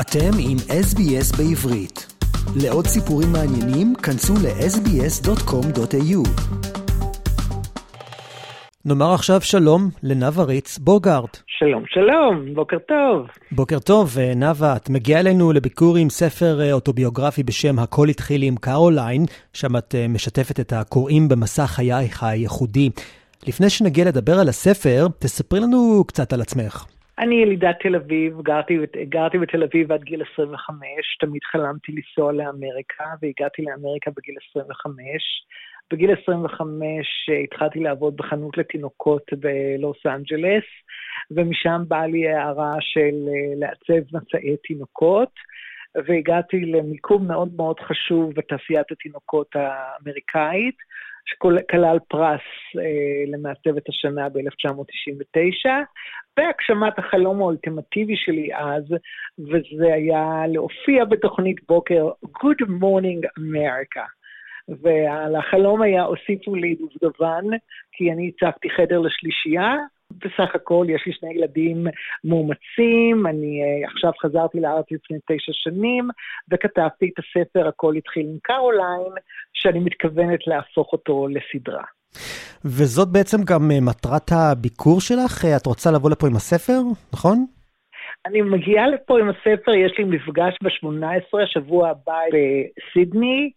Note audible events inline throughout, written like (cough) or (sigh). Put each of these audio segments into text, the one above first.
אתם עם SBS בעברית. לעוד סיפורים מעניינים, כנסו ל-sbs.com.au. נאמר עכשיו שלום לנאוה ריץ בוגארד. שלום, שלום, בוקר טוב. בוקר טוב, נאוה, את מגיעה אלינו לביקור עם ספר אה, אוטוביוגרפי בשם "הכל התחיל עם קרוליין", שם את אה, משתפת את הקוראים במסע חייך הייחודי. לפני שנגיע לדבר על הספר, תספרי לנו קצת על עצמך. אני ילידת תל אביב, גרתי, גרתי בתל אביב עד גיל 25, תמיד חלמתי לנסוע לאמריקה, והגעתי לאמריקה בגיל 25. בגיל 25 התחלתי לעבוד בחנות לתינוקות בלוס אנג'לס, ומשם באה לי הערה של אה, לעצב מצעי תינוקות, והגעתי למיקום מאוד מאוד חשוב בתעשיית התינוקות האמריקאית, שכלל פרס אה, למעצבת השנה ב-1999, והגשמת החלום האולטימטיבי שלי אז, וזה היה להופיע בתוכנית בוקר Good Morning America. והחלום היה, הוסיפו לי דובדבן, כי אני הצבתי חדר לשלישייה, בסך הכל יש לי שני ילדים מאומצים, אני uh, עכשיו חזרתי לארץ לפני תשע שנים, וכתבתי את הספר הכל התחיל עם קרוליין, שאני מתכוונת להפוך אותו לסדרה. וזאת בעצם גם uh, מטרת הביקור שלך? Uh, את רוצה לבוא לפה עם הספר, נכון? אני מגיעה לפה עם הספר, יש לי מפגש ב-18, השבוע הבא בסידני.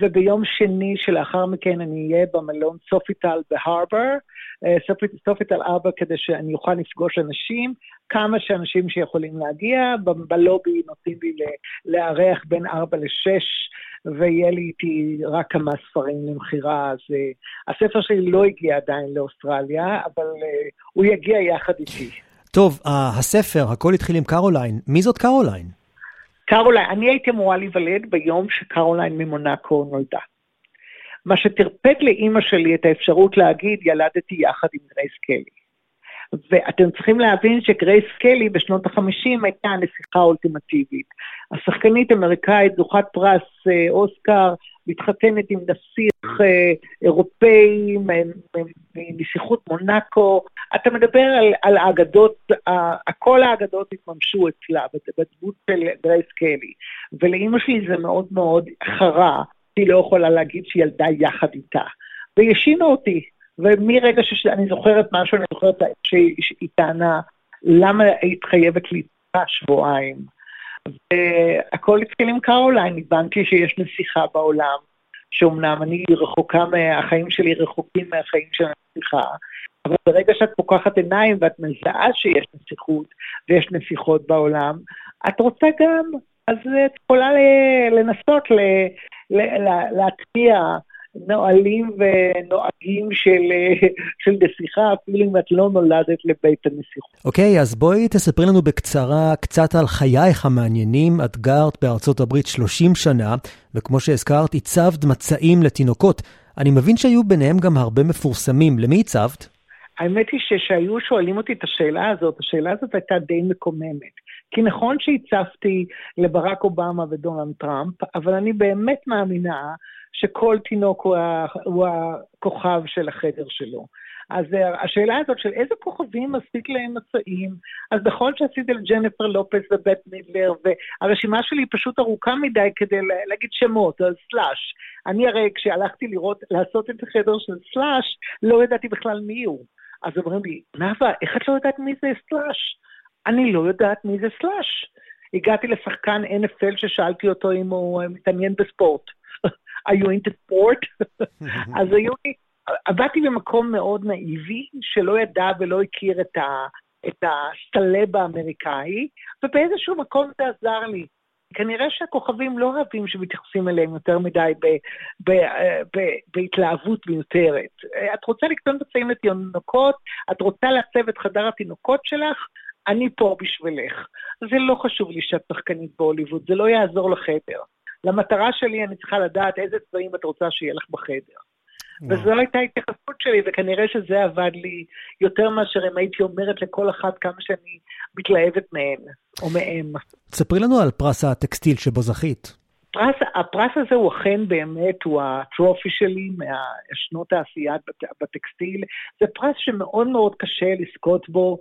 וביום שני שלאחר מכן אני אהיה במלון סופיטל בהרבר, אה, סופיטל ארבר כדי שאני אוכל לפגוש אנשים, כמה שאנשים שיכולים להגיע, בלובי נותנים לי לארח בין 4 ל-6, ויהיה לי איתי רק כמה ספרים למכירה, אז אה, הספר שלי לא הגיע עדיין לאוסטרליה, אבל אה, הוא יגיע יחד איתי. טוב, הספר, הכל התחיל עם קרוליין. מי זאת קרוליין? קרוליין, אני הייתי אמורה להיוולד ביום שקרוליין ממונקו נולדה. מה שטרפד לאימא שלי את האפשרות להגיד, ילדתי יחד עם גרייס קלי. ואתם צריכים להבין שגרייס קלי בשנות ה-50 הייתה הנסיכה האולטימטיבית. השחקנית אמריקאית, זוכת פרס אה, אוסקר, מתחתנת עם נסיך אה, אירופאי מנסיכות מונאקו. אתה מדבר על, על האגדות, כל האגדות התממשו אצלה בדמות של גרייס קלי. ולאימא שלי זה מאוד מאוד חרה, היא לא יכולה להגיד שהיא ילדה יחד איתה. והיא האשימה אותי, ומרגע שאני זוכרת משהו, אני זוכרת שהיא טענה, למה היית חייבת להתפע שבועיים? והכל התחיל עם קרוליין, הבנתי שיש נסיכה בעולם, שאומנם אני רחוקה, החיים שלי רחוקים מהחיים של הנסיכה, אבל ברגע שאת פוקחת עיניים ואת מזהה שיש נסיכות ויש נסיכות בעולם, את רוצה גם, אז את יכולה לנסות להטמיע נהלים ונוהגים של, של נסיכה, אפילו אם את לא נולדת לבית הנסיכות. אוקיי, okay, אז בואי תספרי לנו בקצרה קצת על חייך המעניינים. את גרת בארצות הברית 30 שנה, וכמו שהזכרת, הצבת מצעים לתינוקות. אני מבין שהיו ביניהם גם הרבה מפורסמים. למי הצבת? האמת היא שכשהיו שואלים אותי את השאלה הזאת, השאלה הזאת הייתה די מקוממת. כי נכון שהצפתי לברק אובמה ודונלד טראמפ, אבל אני באמת מאמינה שכל תינוק הוא, ה, הוא הכוכב של החדר שלו. אז אה, השאלה הזאת של איזה כוכבים מספיק להם מצעים, אז בכל שעשיתי לג'ניפר לופס ובית מידלר, והרשימה שלי פשוט ארוכה מדי כדי להגיד שמות, אז סלאש. אני הרי כשהלכתי לראות, לעשות את החדר של סלאש, לא ידעתי בכלל מי הוא. אז אומרים לי, נאוה, איך את לא יודעת מי זה סלאש? אני לא יודעת מי זה סלאש. הגעתי לשחקן NFL ששאלתי אותו אם הוא אה, מתעניין בספורט. (laughs) are you into sport? (laughs) אז היו לי, עבדתי במקום מאוד נאיבי, שלא ידע ולא הכיר את, ה, את הסטלב האמריקאי, ובאיזשהו מקום זה עזר לי. כנראה שהכוכבים לא אוהבים שמתייחסים אליהם יותר מדי ב, ב, ב, בהתלהבות מיותרת. את רוצה לקטון בצעים לתינוקות, את רוצה לעצב את חדר התינוקות שלך, אני פה בשבילך. זה לא חשוב לי שאת שחקנית בהוליווד, זה לא יעזור לחדר. למטרה שלי אני צריכה לדעת איזה צבעים את רוצה שיהיה לך בחדר. וזו הייתה ההתייחסות שלי, וכנראה שזה עבד לי יותר מאשר אם הייתי אומרת לכל אחת כמה שאני מתלהבת מהן, או מהם. ספרי לנו על פרס הטקסטיל שבו זכית. הפרס, הפרס הזה הוא אכן באמת, הוא הטרופי שלי מהשנות העשייה בטקסטיל. זה פרס שמאוד מאוד קשה לזכות בו,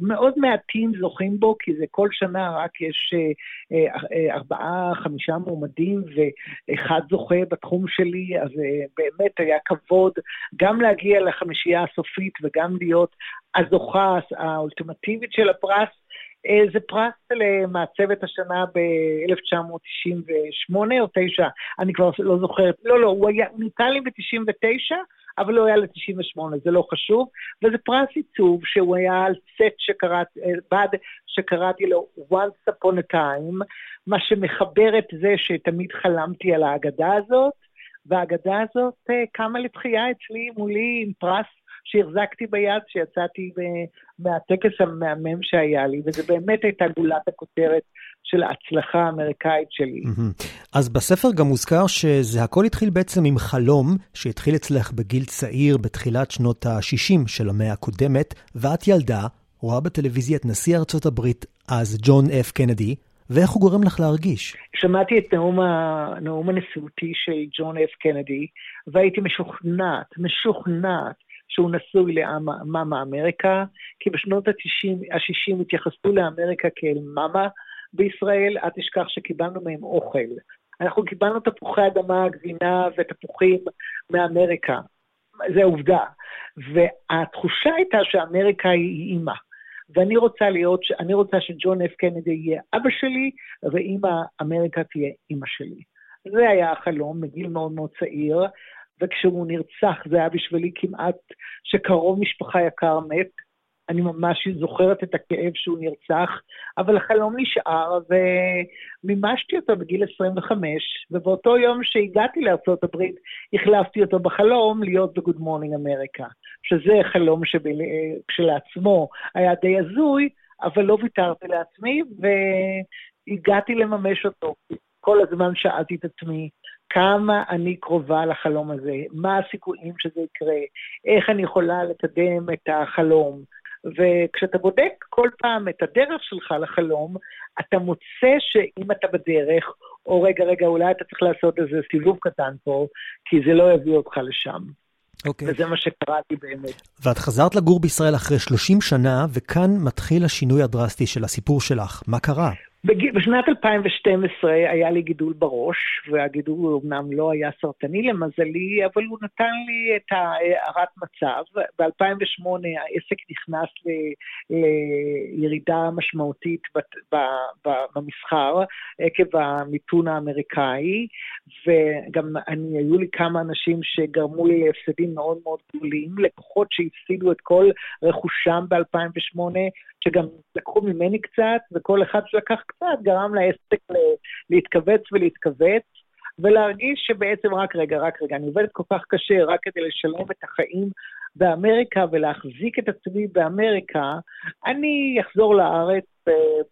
מאוד מעטים זוכים בו, כי זה כל שנה רק יש אה, אה, ארבעה, חמישה מועמדים ואחד זוכה בתחום שלי, אז אה, באמת היה כבוד גם להגיע לחמישייה הסופית וגם להיות הזוכה האולטימטיבית של הפרס. אה, זה פרס למעצבת השנה ב-1998 או 9, אני כבר לא זוכרת. לא, לא, הוא היה, ניתן לי ב-99, אבל לא היה ל-98, זה לא חשוב. וזה פרס עיצוב שהוא היה על סט שקראתי, אה, בד שקראתי לו once upon a time, מה שמחבר את זה שתמיד חלמתי על ההגדה הזאת, וההגדה הזאת אה, קמה לתחייה אצלי מולי עם פרס שהחזקתי ביד כשיצאתי מהטקס המהמם שהיה לי, וזו באמת הייתה גולת הכותרת של ההצלחה האמריקאית שלי. אז בספר גם מוזכר שזה הכל התחיל בעצם עם חלום שהתחיל אצלך בגיל צעיר בתחילת שנות ה-60 של המאה הקודמת, ואת ילדה, רואה בטלוויזיה את נשיא ארצות הברית, אז ג'ון אף קנדי, ואיך הוא גורם לך להרגיש? שמעתי את נאום, הנאום הנשיאותי של ג'ון אף קנדי, והייתי משוכנעת, משוכנעת, שהוא נשוי למאמה אמריקה, כי בשנות ה-60 התייחסו לאמריקה כאל מאמה בישראל, אל תשכח שקיבלנו מהם אוכל. אנחנו קיבלנו תפוחי אדמה, גבינה ותפוחים מאמריקה. זה עובדה. והתחושה הייתה שאמריקה היא אימא. ואני רוצה להיות, אני רוצה שג'ון אף קנדי יהיה אבא שלי, ואימא אמריקה תהיה אימא שלי. זה היה החלום מגיל מאוד מאוד צעיר, וכשהוא נרצח זה היה בשבילי כמעט שקרוב משפחה יקר מת. אני ממש זוכרת את הכאב שהוא נרצח, אבל החלום נשאר ומימשתי אותו בגיל 25, ובאותו יום שהגעתי לארה"ב החלפתי אותו בחלום להיות ב-Good Morning America, שזה חלום שכשלעצמו היה די הזוי, אבל לא ויתרתי לעצמי והגעתי לממש אותו. כל הזמן שאלתי את עצמי, כמה אני קרובה לחלום הזה, מה הסיכויים שזה יקרה, איך אני יכולה לקדם את החלום. וכשאתה בודק כל פעם את הדרך שלך לחלום, אתה מוצא שאם אתה בדרך, או רגע, רגע, אולי אתה צריך לעשות איזה סיבוב קטן פה, כי זה לא יביא אותך לשם. אוקיי. Okay. וזה מה שקראתי באמת. ואת חזרת לגור בישראל אחרי 30 שנה, וכאן מתחיל השינוי הדרסטי של הסיפור שלך. מה קרה? בשנת 2012 היה לי גידול בראש, והגידול אמנם לא היה סרטני למזלי, אבל הוא נתן לי את הערת מצב. ב-2008 העסק נכנס לירידה משמעותית במסחר עקב המיתון האמריקאי, וגם אני, היו לי כמה אנשים שגרמו לי להפסדים מאוד מאוד גדולים, לקוחות שהפסידו את כל רכושם ב-2008, שגם לקחו ממני קצת, וכל אחד שלקח קצת גרם לעסק להתכווץ ולהתכווץ, ולהרגיש שבעצם רק רגע, רק רגע, אני עובדת כל כך קשה רק כדי לשלם את החיים באמריקה ולהחזיק את עצמי באמריקה, אני אחזור לארץ,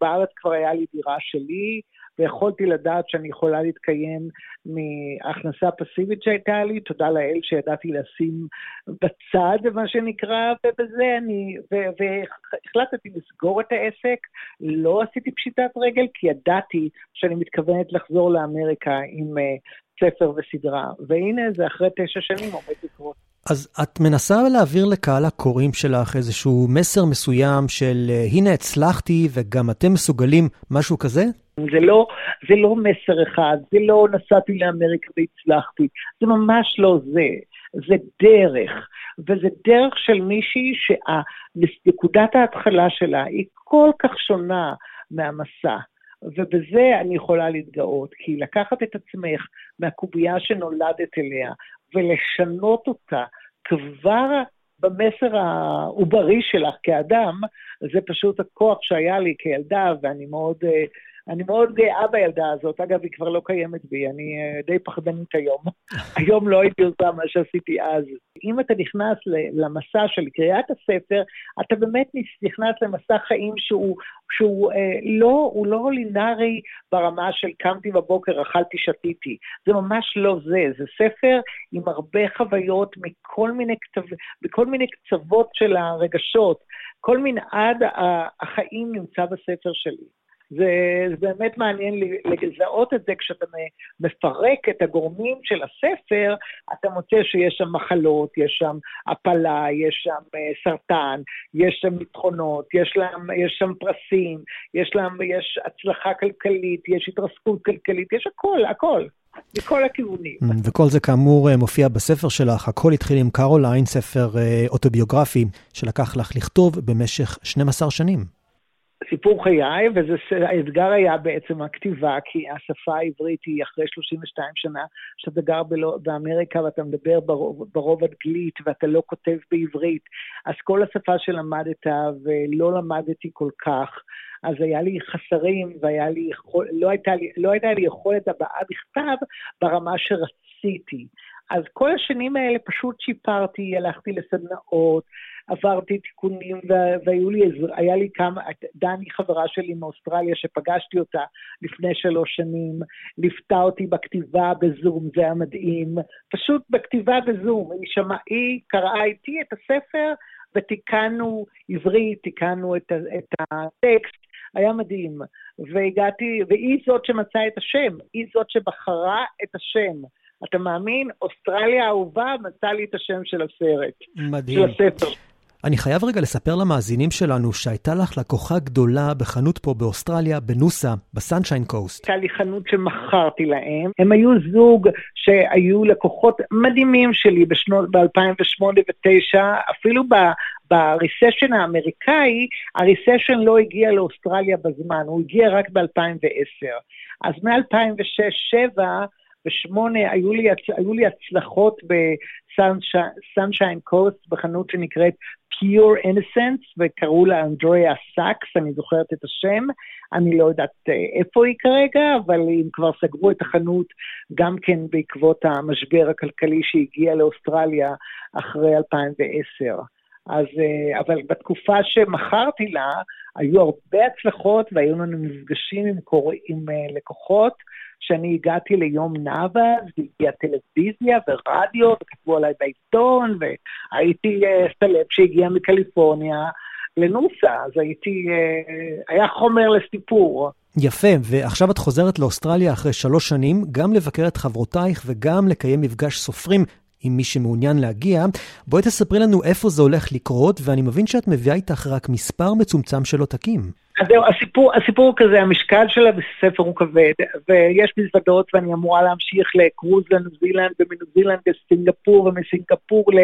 בארץ כבר היה לי דירה שלי, ויכולתי לדעת שאני יכולה להתקיים מהכנסה פסיבית שהייתה לי, תודה לאל שידעתי לשים בצד, מה שנקרא, ובזה אני, והחלטתי לסגור את העסק, לא עשיתי פשיטת רגל, כי ידעתי שאני מתכוונת לחזור לאמריקה עם uh, ספר וסדרה, והנה זה אחרי תשע שנים עומד לקרות. אז את מנסה להעביר לקהל הקוראים שלך איזשהו מסר מסוים של הנה הצלחתי וגם אתם מסוגלים, משהו כזה? זה לא, זה לא מסר אחד, זה לא נסעתי לאמריקה והצלחתי, זה ממש לא זה, זה דרך, וזה דרך של מישהי שנקודת ההתחלה שלה היא כל כך שונה מהמסע. ובזה אני יכולה להתגאות, כי לקחת את עצמך מהקובייה שנולדת אליה ולשנות אותה כבר במסר העוברי שלך כאדם, זה פשוט הכוח שהיה לי כילדה, ואני מאוד uh, אני מאוד גאה בילדה הזאת, אגב, היא כבר לא קיימת בי, אני אה, די פחדנית היום. (laughs) היום לא הייתי עושה מה שעשיתי אז. אם אתה נכנס למסע של קריאת הספר, אתה באמת נכנס למסע חיים שהוא, שהוא אה, לא, הוא לא לינארי ברמה של קמתי בבוקר, אכלתי, שתיתי. זה ממש לא זה, זה ספר עם הרבה חוויות מכל מיני, כתב, בכל מיני קצוות של הרגשות. כל מנעד החיים נמצא בספר שלי. זה, זה באמת מעניין לזהות את זה כשאתה מפרק את הגורמים של הספר, אתה מוצא שיש שם מחלות, יש שם הפלה, יש שם אה, סרטן, יש שם ניצחונות, יש, יש שם פרסים, יש, להם, יש הצלחה כלכלית, יש התרסקות כלכלית, יש הכל, הכל. מכל הכיוונים. Mm, וכל זה כאמור אה, מופיע בספר שלך, הכל התחיל עם קרוליין, ספר אה, אוטוביוגרפי שלקח לך לכתוב במשך 12 שנים. סיפור חיי, והאתגר היה בעצם הכתיבה, כי השפה העברית היא אחרי 32 שנה, שאתה גר באמריקה ואתה מדבר ברוב, ברוב אנגלית ואתה לא כותב בעברית, אז כל השפה שלמדת ולא למדתי כל כך, אז היה לי חסרים והיה לי, יכול, לא, הייתה לי, לא הייתה לי יכולת הבעה בכתב ברמה שרציתי. אז כל השנים האלה פשוט שיפרתי, הלכתי לסדנאות, עברתי תיקונים, והיו לי, היה לי כמה, דני חברה שלי מאוסטרליה, שפגשתי אותה לפני שלוש שנים, ליוותה אותי בכתיבה בזום, זה היה מדהים, פשוט בכתיבה בזום, היא שמעה, היא קראה איתי את הספר, ותיקנו עברית, תיקנו את, את הטקסט, היה מדהים. והגעתי, והיא זאת שמצאה את השם, היא זאת שבחרה את השם. אתה מאמין? אוסטרליה האהובה מצאה לי את השם של הסרט. מדהים. של הספר. אני חייב רגע לספר למאזינים שלנו שהייתה לך לקוחה גדולה בחנות פה באוסטרליה, בנוסה, בסנשיין קוסט. הייתה לי חנות שמכרתי להם. הם היו זוג שהיו לקוחות מדהימים שלי בשנות, ב-2008 ו-2009, אפילו ב... בריסשן האמריקאי, הריסשן לא הגיע לאוסטרליה בזמן, הוא הגיע רק ב-2010. אז מ-2006-2007, ושמונה, היו לי, היו לי הצלחות בסנשיין קוסט, בחנות שנקראת Pure Innocence, וקראו לה אנדריה סאקס, אני זוכרת את השם, אני לא יודעת אה, איפה היא כרגע, אבל הם כבר סגרו את החנות גם כן בעקבות המשבר הכלכלי שהגיע לאוסטרליה אחרי 2010. אז, אה, אבל בתקופה שמכרתי לה, היו הרבה הצלחות והיו לנו מפגשים עם, קור... עם אה, לקוחות. כשאני הגעתי ליום נאווה, והגיעה טלוויזיה ורדיו, וכתבו עליי בעיתון, והייתי uh, סלב שהגיע מקליפורניה לנוסה, אז הייתי, uh, היה חומר לסיפור. יפה, ועכשיו את חוזרת לאוסטרליה אחרי שלוש שנים, גם לבקר את חברותייך וגם לקיים מפגש סופרים עם מי שמעוניין להגיע. בואי תספרי לנו איפה זה הולך לקרות, ואני מבין שאת מביאה איתך רק מספר מצומצם של עותקים. אז זהו, הסיפור, הסיפור הוא כזה, המשקל של הספר הוא כבד, ויש מזוודות ואני אמורה להמשיך לקרוז לניו זילנד, ומניו זילנד לסינגפור, ומסינגפור ל...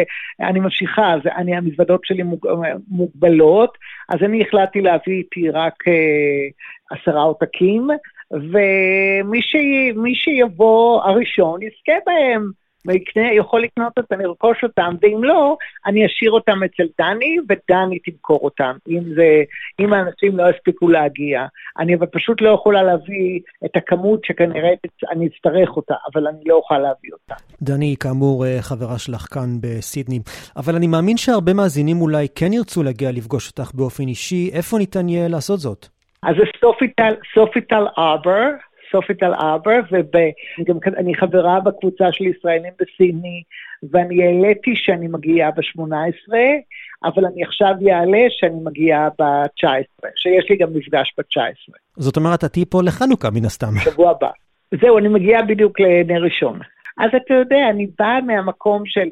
אני ממשיכה, אז אני, המזוודות שלי מוג, מוגבלות, אז אני החלטתי להביא איתי רק אה, עשרה עותקים, ומי שיבוא הראשון יזכה בהם. ויקנה, יכול לקנות אותם, לרכוש אותם, ואם לא, אני אשאיר אותם אצל דני, ודני תמכור אותם, אם זה, אם האנשים לא יספיקו להגיע. אני אבל פשוט לא יכולה להביא את הכמות שכנראה אני אצטרך אותה, אבל אני לא אוכל להביא אותה. דני, כאמור, אה, חברה שלך כאן בסידני, אבל אני מאמין שהרבה מאזינים אולי כן ירצו להגיע לפגוש אותך באופן אישי, איפה ניתן יהיה לעשות זאת? אז זה סופיטל, סופיטל ארבר, סופיטל אבר, ואני חברה בקבוצה של ישראלים בסידני, ואני העליתי שאני מגיעה ב-18, אבל אני עכשיו אעלה שאני מגיעה ב-19, שיש לי גם מפגש ב-19. זאת אומרת, את תהיי פה לחנוכה מן הסתם. שבוע הבא. זהו, אני מגיעה בדיוק לנר ראשון. אז אתה יודע, אני באה מהמקום של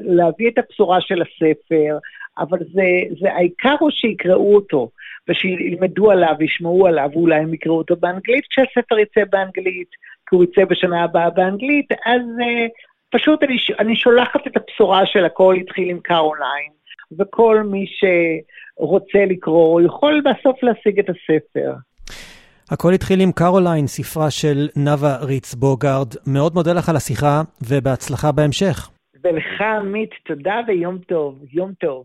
להביא את הבשורה של הספר, אבל זה, זה העיקר הוא שיקראו אותו. ושילמדו עליו, ישמעו עליו, ואולי הם יקראו אותו באנגלית, כשהספר יצא באנגלית, כי הוא יצא בשנה הבאה באנגלית, אז אה, פשוט אני, אני שולחת את הבשורה של הכל התחיל עם קרוליין, וכל מי שרוצה לקרוא יכול בסוף להשיג את הספר. הכל התחיל עם קרוליין, ספרה של נאוה ריץ בוגארד. מאוד מודה לך על השיחה, ובהצלחה בהמשך. ולך, עמית, תודה ויום טוב. יום טוב.